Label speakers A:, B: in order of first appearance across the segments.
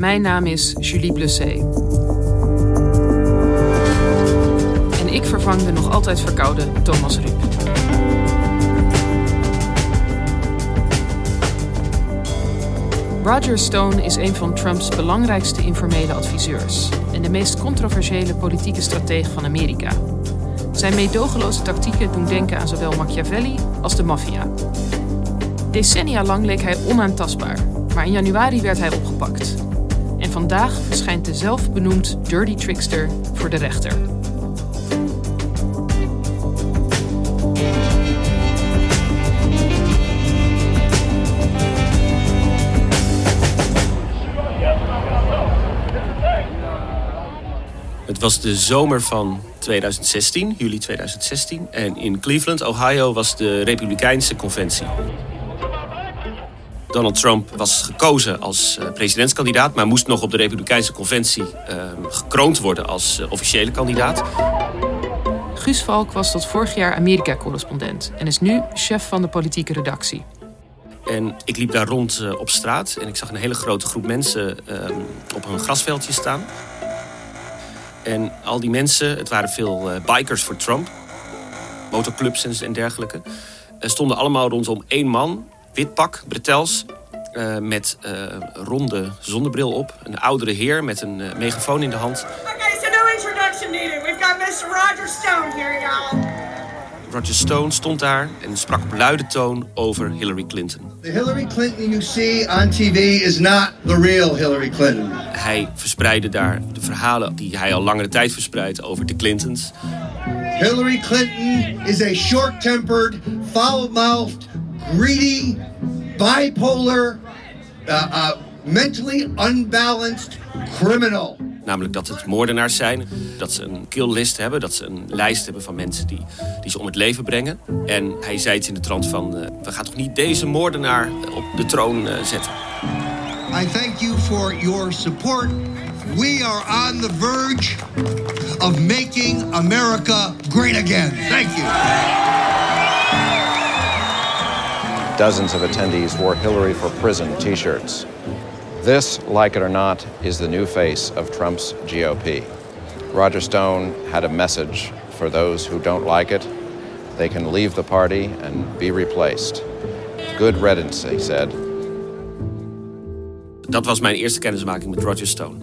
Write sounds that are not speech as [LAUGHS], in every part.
A: Mijn naam is Julie Blusset. En ik vervang de nog altijd verkoude Thomas Ruip. Roger Stone is een van Trumps belangrijkste informele adviseurs en de meest controversiële politieke stratege van Amerika. Zijn meedogenloze tactieken doen denken aan zowel Machiavelli als de maffia. Decennia lang leek hij onaantastbaar, maar in januari werd hij opgepakt. En vandaag verschijnt de zelfbenoemd Dirty Trickster voor de rechter.
B: Het was de zomer van 2016, juli 2016. En in Cleveland, Ohio, was de Republikeinse conventie. Donald Trump was gekozen als eh, presidentskandidaat, maar moest nog op de Republikeinse conventie uh, gekroond worden als uh, officiële kandidaat.
A: Guus Valk was tot vorig jaar Amerika-correspondent en is nu chef van de politieke redactie.
B: En ik liep daar rond uh, op straat en ik zag een hele grote groep mensen ehm, op een grasveldje staan. En al die mensen, het waren veel bikers voor Trump, motorclubs en dergelijke, stonden allemaal rondom één man wit pak, bretels, uh, met uh, ronde zonnebril op. Een oudere heer met een uh, megafoon in de hand.
C: Okay, so no introduction needed. We've got Mr. Roger Stone here, y'all.
B: Roger Stone stond daar en sprak op luide toon over Hillary Clinton.
D: The Hillary Clinton you see on TV is not the real Hillary Clinton.
B: Hij verspreidde daar de verhalen die hij al langere tijd verspreidt over de Clintons.
D: Hillary Clinton is a short-tempered, foul-mouthed, greedy, bipolar, uh, uh, mentally unbalanced criminal.
B: Namelijk dat het moordenaars zijn, dat ze een killlist hebben, dat ze een lijst hebben van mensen die, die ze om het leven brengen. En hij zei iets in de trant van, uh, we gaan toch niet deze moordenaar op de troon uh, zetten.
D: I thank you for your support. We are on the verge of making America great again. Thank you.
E: Dozens of attendees wore Hillary for Prison t shirts. This, like it or not, is the new face of Trump's GOP. Roger Stone had a message for those who don't like it. They can leave the party and be replaced. Good riddance, he said.
B: Dat was mijn eerste kennismaking met Roger Stone.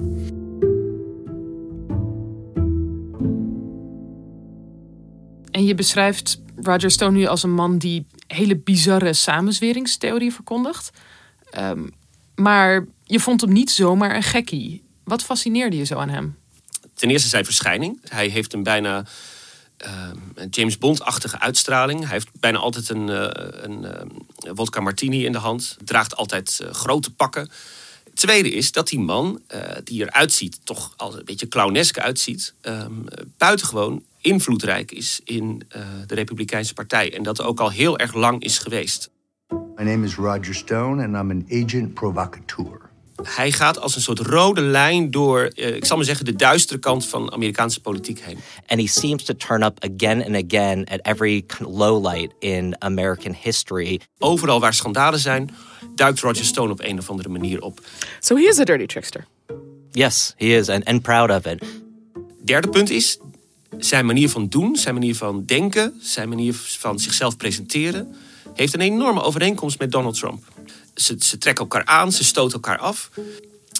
A: En je beschrijft Roger Stone nu als een man die hele bizarre samenzweringstheorie verkondigt. Um, maar je vond hem niet zomaar een gekkie. Wat fascineerde je zo aan hem?
B: Ten eerste zijn verschijning. Hij heeft een bijna uh, James Bond-achtige uitstraling. Hij heeft bijna altijd een, uh, een vodka martini in de hand. Draagt altijd grote pakken. Tweede is dat die man, die eruit ziet, toch als een beetje clownesk uitziet, um, buitengewoon invloedrijk is in de Republikeinse Partij. En dat ook al heel erg lang is geweest.
D: My name is Roger Stone and I'm an agent provocateur.
B: Hij gaat als een soort rode lijn door, uh, ik zal maar zeggen, de duistere kant van Amerikaanse politiek heen.
F: And he seems to turn up again and again at every lowlight in American history.
B: Overal waar schandalen zijn, duikt Roger Stone op een of andere manier op.
A: So he is a dirty trickster.
F: Yes, he is, and, and proud of it.
B: Derde punt is zijn manier van doen, zijn manier van denken, zijn manier van zichzelf presenteren heeft een enorme overeenkomst met Donald Trump. Ze, ze trekken elkaar aan, ze stoten elkaar af.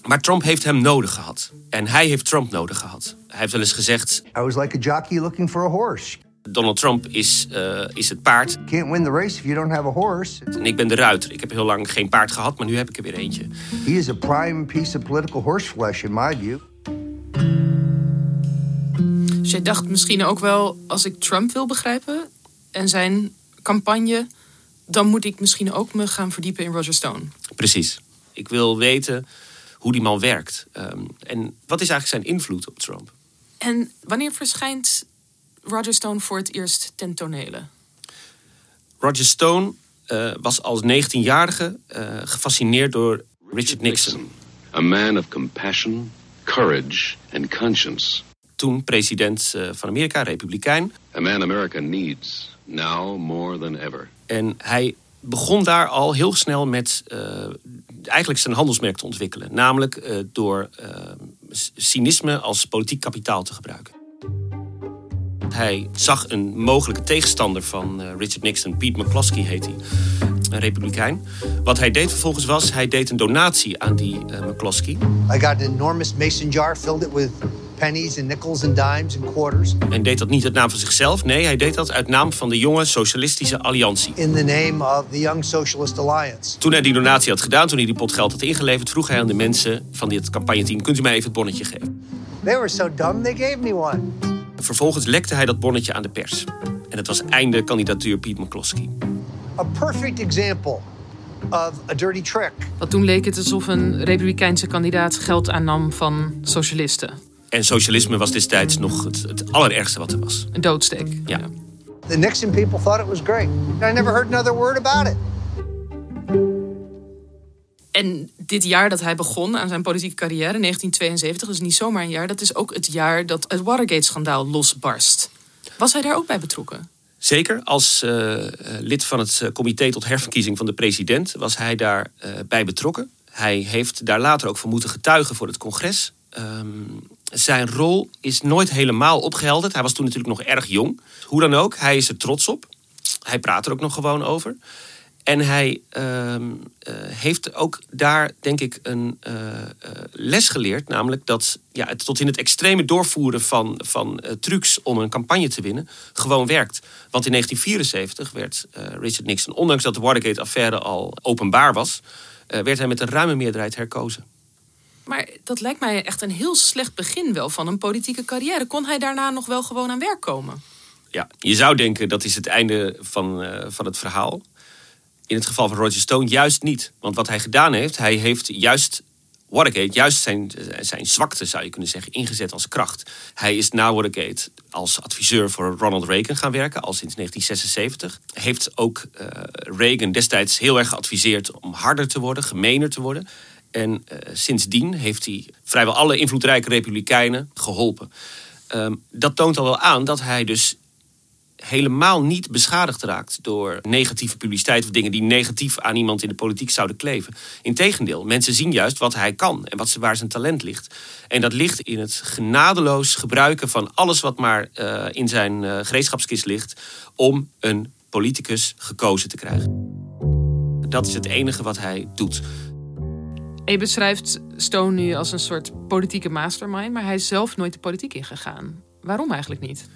B: Maar Trump heeft hem nodig gehad. En hij heeft Trump nodig gehad. Hij heeft wel eens gezegd...
D: I was like a jockey looking for a horse.
B: Donald Trump is, uh, is het paard.
G: Can't win the race if you don't have a horse.
B: En ik ben de ruiter. Ik heb heel lang geen paard gehad, maar nu heb ik er weer eentje.
G: He is a prime piece of political horseflesh in my view.
A: Jij dacht misschien ook wel, als ik Trump wil begrijpen en zijn campagne, dan moet ik misschien ook me gaan verdiepen in Roger Stone.
B: Precies. Ik wil weten hoe die man werkt. Um, en wat is eigenlijk zijn invloed op Trump?
A: En wanneer verschijnt Roger Stone voor het eerst ten tonele?
B: Roger Stone uh, was als 19-jarige uh, gefascineerd door Richard Nixon.
H: A man of compassion, courage and conscience.
B: Toen president uh, van Amerika, republikein.
H: A man America needs now more than ever.
B: En hij begon daar al heel snel met eigenlijk zijn handelsmerk te ontwikkelen. Namelijk door cynisme als politiek kapitaal te gebruiken. Hij zag een mogelijke tegenstander van uh, Richard Nixon, Pete McCloskey heet hij, een republikein. Wat hij deed vervolgens was, hij deed een donatie aan die uh, McCloskey.
G: I got an enormous mason jar, filled it with pennies and nickels and dimes and quarters.
B: En deed dat niet uit naam van zichzelf, nee, hij deed dat uit naam van de jonge Socialistische Alliantie.
G: In the name of the Young Socialist Alliance.
B: Toen hij die donatie had gedaan, toen hij die pot geld had ingeleverd, vroeg hij aan de mensen van dit campagneteam: kunt u mij even het bonnetje geven?
G: They were so dumb they gave me one.
B: Vervolgens lekte hij dat bonnetje aan de pers. En het was einde kandidatuur Pete McCloskey.
G: A perfect example of a dirty trick.
A: Want toen leek het alsof een republikeinse kandidaat geld aannam van socialisten.
B: En socialisme was destijds nog het, het allerergste wat er was.
A: Een doodsteek.
B: Ja.
G: The Nixon people thought it was great. I never heard another word about it.
A: En dit jaar dat hij begon aan zijn politieke carrière, 1972, dus niet zomaar een jaar, dat is ook het jaar dat het Watergate-schandaal losbarst. Was hij daar ook bij betrokken?
B: Zeker, als uh, lid van het eh, comité tot herverkiezing van de president was hij daarbij uh, bij betrokken. Hij heeft daar later ook voor moeten getuigen voor het congres. Um, zijn rol is nooit helemaal opgehelderd. Hij was toen natuurlijk nog erg jong. Hoe dan ook, hij is er trots op. Hij praat er ook nog gewoon over. En hij uh, uh, heeft ook daar, denk ik, een uh, les geleerd. Namelijk dat ja, het tot in het extreme doorvoeren van, van trucs om een campagne te winnen gewoon werkt. Want in 1974 werd Richard Nixon, ondanks dat de Watergate-affaire al openbaar was, werd hij met een ruime meerderheid herkozen.
A: Maar dat lijkt mij echt een heel slecht begin wel van een politieke carrière. Kon hij daarna nog wel gewoon aan werk komen?
B: Ja, je zou denken dat is het einde van, van het verhaal in het geval van Roger Stone juist niet. Want wat hij gedaan heeft, hij heeft juist Watergate, juist zijn, zijn zwakte zou je kunnen zeggen, ingezet als kracht. Hij is na Watergate als adviseur voor Ronald Reagan gaan werken, al sinds 1976. Heeft ook uh, Reagan destijds heel erg geadviseerd om harder te worden, gemener te worden. En uh, sindsdien heeft hij vrijwel alle invloedrijke republikeinen geholpen. Um, dat toont al wel aan dat hij dus helemaal niet beschadigd raakt door negatieve publiciteit of dingen die negatief aan iemand in de politiek zouden kleven. Integendeel, mensen zien juist wat hij kan en wat, waar zijn talent ligt. En dat ligt in het genadeloos gebruiken van alles wat maar uh, in zijn uh, gereedschapskist ligt om een politicus gekozen te krijgen. Dat is het enige wat hij doet.
A: Je beschrijft Stone nu als een soort politieke mastermind, maar hij is zelf nooit de politiek ingegaan. Waarom eigenlijk niet?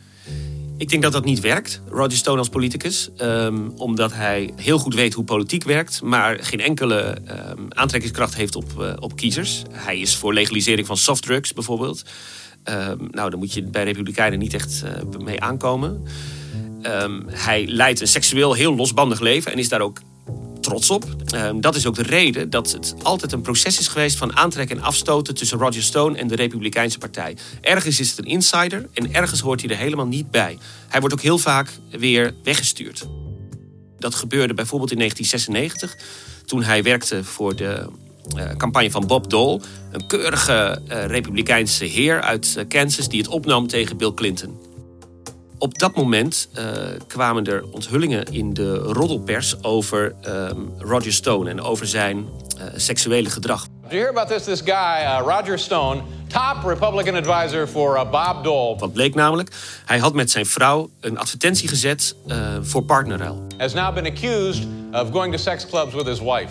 B: Ik denk dat dat niet werkt, Roger Stone als politicus. Um, omdat hij heel goed weet hoe politiek werkt, maar geen enkele um, aantrekkingskracht heeft op, uh, op kiezers. Hij is voor legalisering van softdrugs bijvoorbeeld. Um, nou, daar moet je bij Republikeinen niet echt uh, mee aankomen. hij leidt een seksueel heel losbandig leven en is daar ook trots op. Uh, dat is ook de reden dat het altijd een proces is geweest van aantrekken en afstoten tussen Roger Stone en de Republikeinse Partij. Ergens is het een insider en ergens hoort hij er helemaal niet bij. Hij wordt ook heel vaak weer weggestuurd. Dat gebeurde bijvoorbeeld in 1996, toen hij werkte voor de uh, campagne van Bob Dole, een keurige uh, Republikeinse heer uit uh, Kansas die het opnam tegen Bill Clinton. Op dat moment uh, kwamen er onthullingen in de roddelpers over um, Roger Stone en over zijn uh, seksuele gedrag.
I: Did you hear about this? This guy, uh, Roger Stone, top Republican advisor for Bob Dole.
B: Wat bleek namelijk? Hij had met zijn vrouw een advertentie gezet voor partnerruil.
I: Has now been accused of going to sex clubs with his wife.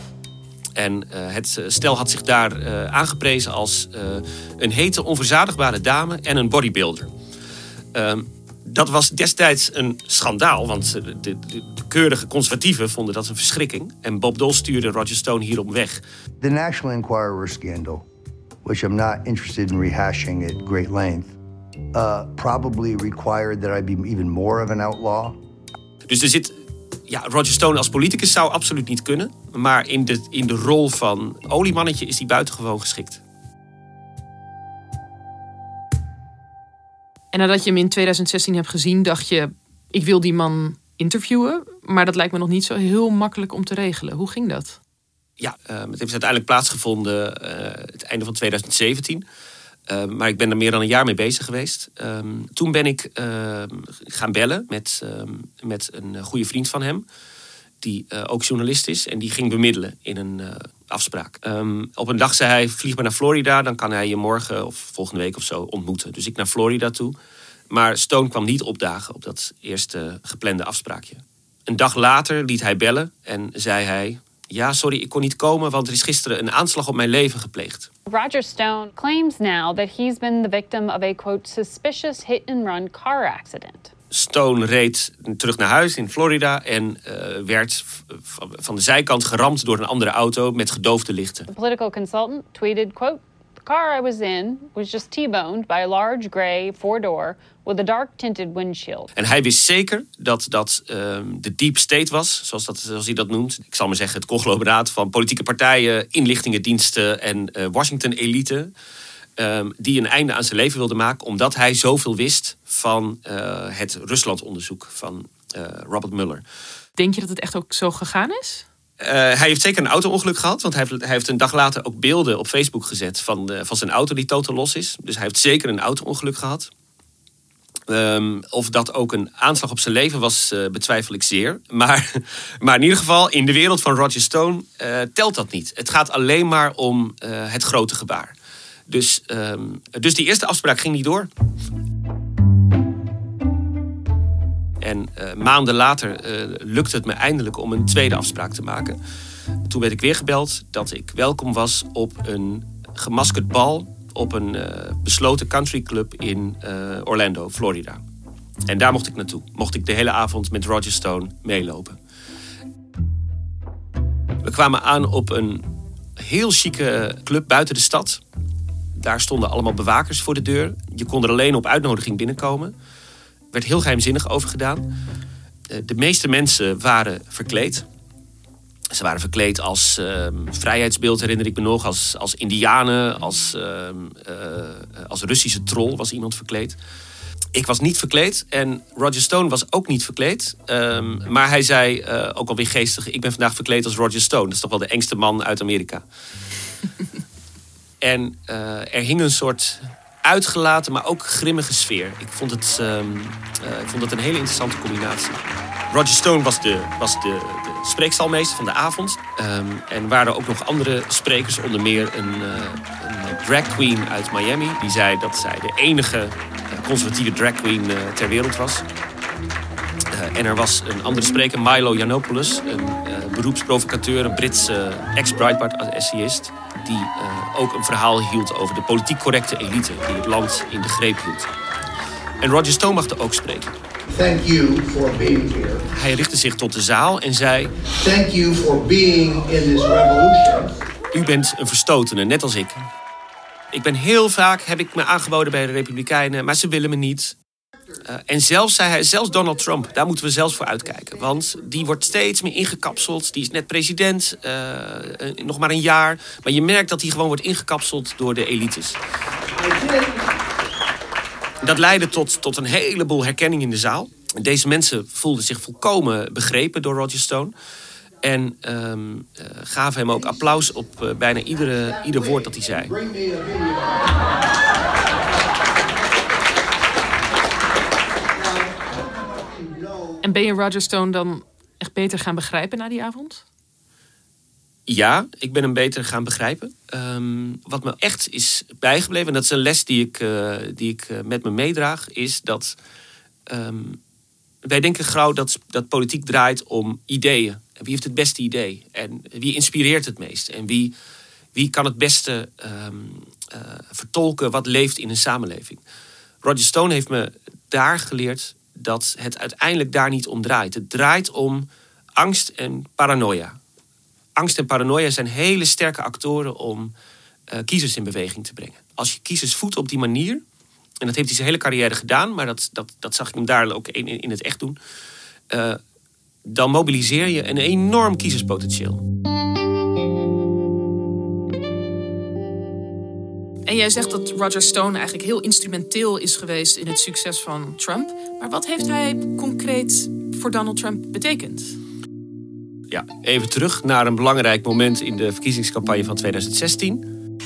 B: En uh, het stel had zich daar uh, aangeprezen als uh, een hete, onverzadigbare dame en een bodybuilder. Um, Dat was destijds een schandaal, want de, de, de keurige conservatieven vonden dat een verschrikking. En Bob Dole stuurde Roger Stone hierop weg.
G: The National Enquirer scandal, which I'm not interested in rehashing at great length, uh, probably required that I be even more of an outlaw.
B: Dus er zit. Ja, Roger Stone als politicus zou absoluut niet kunnen. Maar in de, in de rol van oliemannetje is hij buitengewoon geschikt.
A: En nadat je hem in 2016 hebt gezien, dacht je: ik wil die man interviewen. Maar dat lijkt me nog niet zo heel makkelijk om te regelen. Hoe ging dat?
B: Ja, uh, het heeft uiteindelijk plaatsgevonden uh, het einde van 2017. Uh, maar ik ben er meer dan een jaar mee bezig geweest. Um, toen ben ik ehm, gaan bellen met, ehm, met een goede vriend van hem. Die eh, ook journalist is. En die ging bemiddelen in een afspraak. op een dag zei hij, vlieg maar naar Florida. Dan kan hij je morgen of volgende week of zo ontmoeten. Dus ik naar Florida toe. Maar Stone kwam niet opdagen op dat eerste geplande afspraakje. Een dag later liet hij bellen en zei hij... Ja, sorry, ik kon niet komen, want er is gisteren een aanslag op mijn leven gepleegd.
J: Roger Stone claims now that he's been the victim of a quote suspicious hit and run car accident.
B: Stone reed terug naar huis in Florida en uh, werd van de zijkant geramd door een andere auto met gedoofde lichten.
J: The political consultant tweeted quote The car I was in was just T-boned by a large gray four-door with a dark tinted windshield.
B: En hij wist zeker dat dat um, de deep state was, zoals, dat, zoals hij dat noemt. Ik zal maar zeggen het conglomeraat van politieke partijen, inlichtingendiensten en uh, Washington-elite. Um, die een einde aan zijn leven wilde maken, omdat hij zoveel wist van uh, het Rusland-onderzoek van uh, Robert Mueller.
A: Denk je dat het echt ook zo gegaan is?
B: Uh, hij heeft zeker een auto-ongeluk gehad. Want hij heeft, hij heeft, een dag later ook beelden op Facebook gezet van, de, van zijn auto die totaal los is. Dus hij heeft zeker een auto-ongeluk gehad. Um, of dat ook een aanslag op zijn leven was, uh, betwijfel ik zeer. Maar, [LAUGHS] maar in ieder geval, in de wereld van Roger Stone uh, telt dat niet. Het gaat alleen maar om het grote gebaar. Dus, um, dus die eerste afspraak ging niet door. En uh, maanden later uh, lukte het me eindelijk om een tweede afspraak te maken. Toen werd ik weer gebeld dat ik welkom was op een gemaskerd bal op een uh, besloten countryclub in Orlando, Florida. En daar mocht ik naartoe. Mocht ik de hele avond met Roger Stone meelopen. We kwamen aan op een heel chique club buiten de stad. Daar stonden allemaal bewakers voor de deur. Je kon er alleen op uitnodiging binnenkomen werd heel geheimzinnig over gedaan. Eh, de meeste mensen waren verkleed. Ze waren verkleed als uh, vrijheidsbeeld, herinner ik me nog. Als, als indianen, als, uh, uh, als Russische troll was iemand verkleed. Ik was niet verkleed en Roger Stone was ook niet verkleed. Um, maar hij zei, ook alweer geestig... ik ben vandaag verkleed als Roger Stone. Dat is toch wel de engste man uit Amerika. [LAUGHS] en er hing een soort uitgelaten, maar ook grimmige sfeer. Ik vond het, um, uh, ik vond het een hele interessante combinatie. Roger Stone was de, was de, de spreekstalmeester van de avond. Um, en waren ook nog andere sprekers, onder meer een, uh, een, drag queen uit Miami. Die zei dat zij de enige conservatieve drag queen ter wereld was. En er was een andere spreker, Milo Yiannopoulos, een beroepsprovocateur, een Britse ex-Breitbart-essayist die uh, ook een verhaal hield over de politiek correcte elite die het land in de greep hield. En Roger Stone mag er ook spreken.
D: Thank you for being here.
B: Hij richtte zich tot de zaal en zei:
D: Thank you for being in this revolution.
B: U bent een verstotene, net als ik. Ik ben heel vaak heb ik me aangeboden bij de Republikeinen, maar ze willen me niet. Uh, en zelfs zei hij, zelfs Donald Trump, daar moeten we zelfs voor uitkijken. Want die wordt steeds meer ingekapseld. Die is net president, uh, nog maar een jaar. Maar je merkt dat hij gewoon wordt ingekapseld door de elites. Dat leidde tot, tot een heleboel herkenning in de zaal. Deze mensen voelden zich volkomen begrepen door Roger Stone. En um, gaven hem ook applaus op bijna iedere, ieder woord dat hij zei.
A: En ben je Roger Stone dan echt beter gaan begrijpen na die avond?
B: Ja, ik ben hem beter gaan begrijpen. Um, wat me echt is bijgebleven, en dat is een les die ik, uh, die ik uh, met me meedraag, is dat um, wij denken gauw dat, dat politiek draait om ideeën. En wie heeft het beste idee? En wie inspireert het meest? En wie, wie kan het beste um, uh, vertolken wat leeft in een samenleving? Roger Stone heeft me daar geleerd dat het uiteindelijk daar niet om draait. Het draait om angst en paranoia. Angst en paranoia zijn hele sterke actoren om uh, kiezers in beweging te brengen. Als je kiezers voedt op die manier, en dat heeft hij zijn hele carrière gedaan, maar dat, dat, dat zag ik hem daar ook in, in het echt doen, uh, dan mobiliseer je een enorm kiezerspotentieel.
A: En jij zegt dat Roger Stone eigenlijk heel instrumenteel is geweest in het succes van Trump. Maar wat heeft hij concreet voor Donald Trump betekend?
B: Ja, even terug naar een belangrijk moment in de verkiezingscampagne van 2016.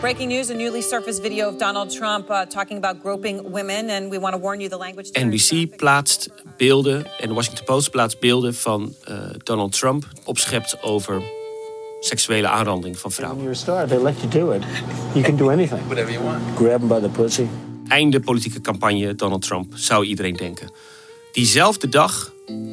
K: Breaking news: a newly surfaced video of Donald Trump uh, talking about groping women, and we want to warn you the language.
B: NBC plaatst beelden en de Washington Post plaatst beelden van uh, Donald Trump opschept over seksuele aanranding van vrouwen.
L: You're a star. They let you do it. You can do anything.
M: Whatever you want.
L: Grab them by the pussy.
B: Einde politieke campagne Donald Trump, zou iedereen denken. Diezelfde dag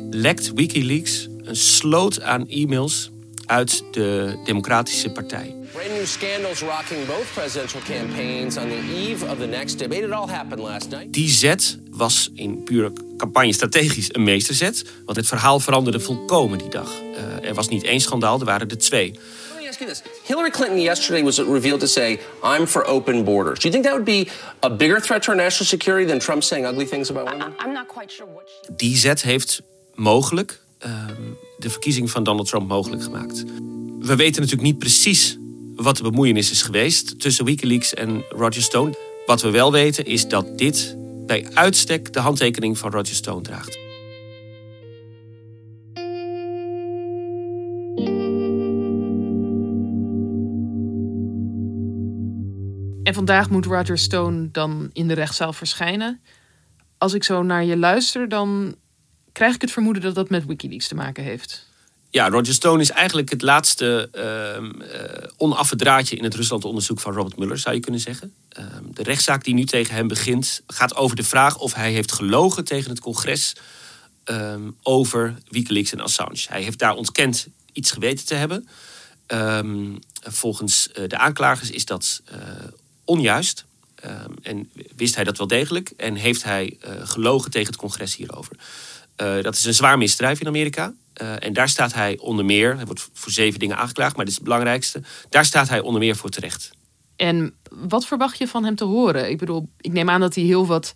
B: lekt WikiLeaks een sloot aan e-mails uit de Democratische Partij.
N: Brand new scandals rocking both presidential campaigns on the eve of the next debate. It all happened last night.
B: Die zet was in pure campagne strategisch een meesterzet, want het verhaal veranderde volkomen die dag. Uh, er was niet één schandaal, er waren er twee.
N: Let me ask you this. Hillary Clinton yesterday was revealed to say, I'm for open borders. Do you think that would be a bigger threat to our national security than Trump saying ugly things about women?
K: I'm not quite sure what she...
B: Die zet heeft mogelijk uh, de verkiezing van Donald Trump mogelijk gemaakt. We weten natuurlijk niet precies wat de bemoeienis is geweest tussen Wikileaks en Roger Stone. Wat we wel weten is dat dit bij uitstek de handtekening van Roger Stone draagt.
A: En vandaag moet Roger Stone dan in de rechtszaal verschijnen. Als ik zo naar je luister, dan krijg ik het vermoeden dat dat met Wikileaks te maken heeft.
B: Ja, Roger Stone is eigenlijk het laatste uh, onaffe draadje in het Rusland-onderzoek van Robert Mueller, zou je kunnen zeggen. Uh, de rechtszaak die nu tegen hem begint, gaat over de vraag of hij heeft gelogen tegen het congres ehm, over Wikileaks en Assange. Hij heeft daar ontkend iets geweten te hebben. Ehm, volgens eh, de aanklagers is dat uh, onjuist. en wist hij dat wel degelijk en heeft hij gelogen tegen het congres hierover. Dat is een zwaar misdrijf in Amerika. Uh, en daar staat hij onder meer, hij wordt voor zeven dingen aangeklaagd, maar dit is het belangrijkste. Daar staat hij onder meer voor terecht.
A: En wat verwacht je van hem te horen? Ik bedoel, ik neem aan dat hij heel wat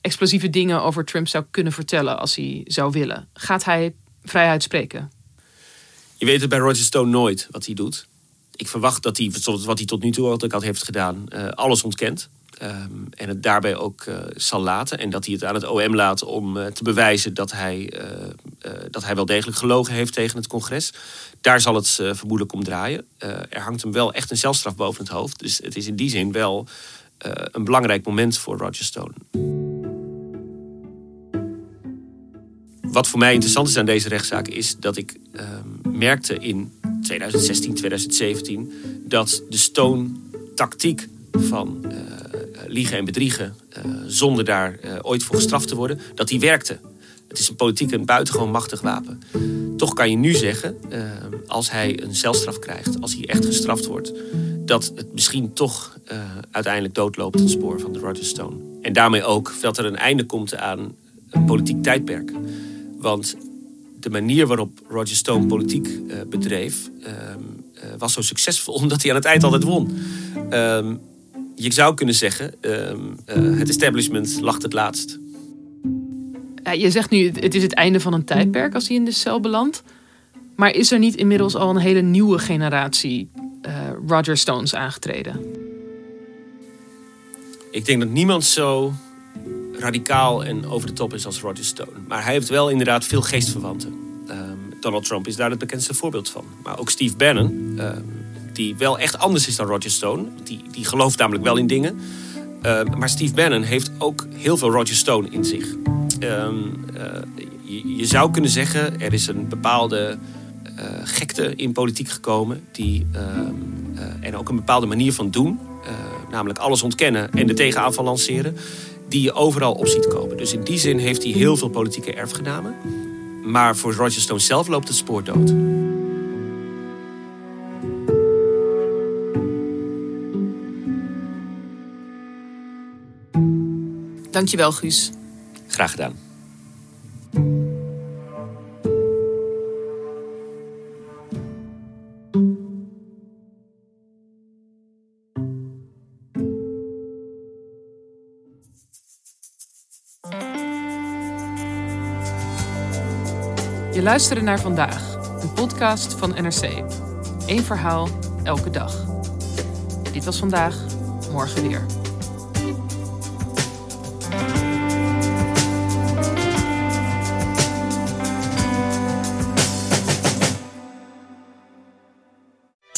A: explosieve dingen over Trump zou kunnen vertellen als hij zou willen. Gaat hij vrijheid spreken?
B: Je weet het bij Roger Stone nooit wat hij doet. Ik verwacht dat hij, wat hij tot nu toe altijd heeft gedaan, uh, alles ontkent. Um, en het daarbij ook uh, zal laten. En dat hij het aan het OM laat om uh, te bewijzen dat hij, uh, dat hij wel degelijk gelogen heeft tegen het congres. Daar zal het vermoedelijk om draaien. er hangt hem wel echt een zelfstraf boven het hoofd. Dus het is in die zin wel een belangrijk moment voor Roger Stone. Wat voor mij interessant is aan deze rechtszaak is dat ik ehm, merkte in 2016, 2017 dat de Stone-tactiek van liegen en bedriegen uh, zonder daar uh, ooit voor gestraft te worden, dat die werkte. Het is een politiek een buitengewoon machtig wapen. Toch kan je nu zeggen, uh, als hij een celstraf krijgt, als hij echt gestraft wordt, dat het misschien toch uiteindelijk doodloopt het spoor van de Roger Stone. En daarmee ook dat er een einde komt aan een politiek tijdperk. Want de manier waarop Roger Stone politiek bedreef, ehm, was zo succesvol [LAUGHS] omdat hij aan het eind altijd won. Ehm, je zou kunnen zeggen, uh, het establishment lacht het laatst.
A: Ja, je zegt nu, het is het einde van een tijdperk als hij in de cel belandt. Maar is er niet inmiddels al een hele nieuwe generatie uh, Roger Stones aangetreden?
B: Ik denk dat niemand zo radicaal en over de top is als Roger Stone. Maar hij heeft wel inderdaad veel geestverwanten. Um, Donald Trump is daar het bekendste voorbeeld van. Maar ook Steve Bannon, um, die wel echt anders is dan Roger Stone. Die, die gelooft namelijk wel in dingen. Uh, maar Steve Bannon heeft ook heel veel Roger Stone in zich. Uh, je, je, zou kunnen zeggen, er is een bepaalde uh, gekte in politiek gekomen. Die, ehm, en ook een bepaalde manier van doen. namelijk alles ontkennen en de tegenaanval lanceren. Die je overal op ziet komen. Dus in die zin heeft hij heel veel politieke erfgenamen. Maar voor Roger Stone zelf loopt het spoor dood.
A: Dankjewel, Guus.
B: Graag gedaan.
A: Je luisterde naar vandaag, een podcast van NRC. Eén verhaal, elke dag. Dit was vandaag, morgen weer.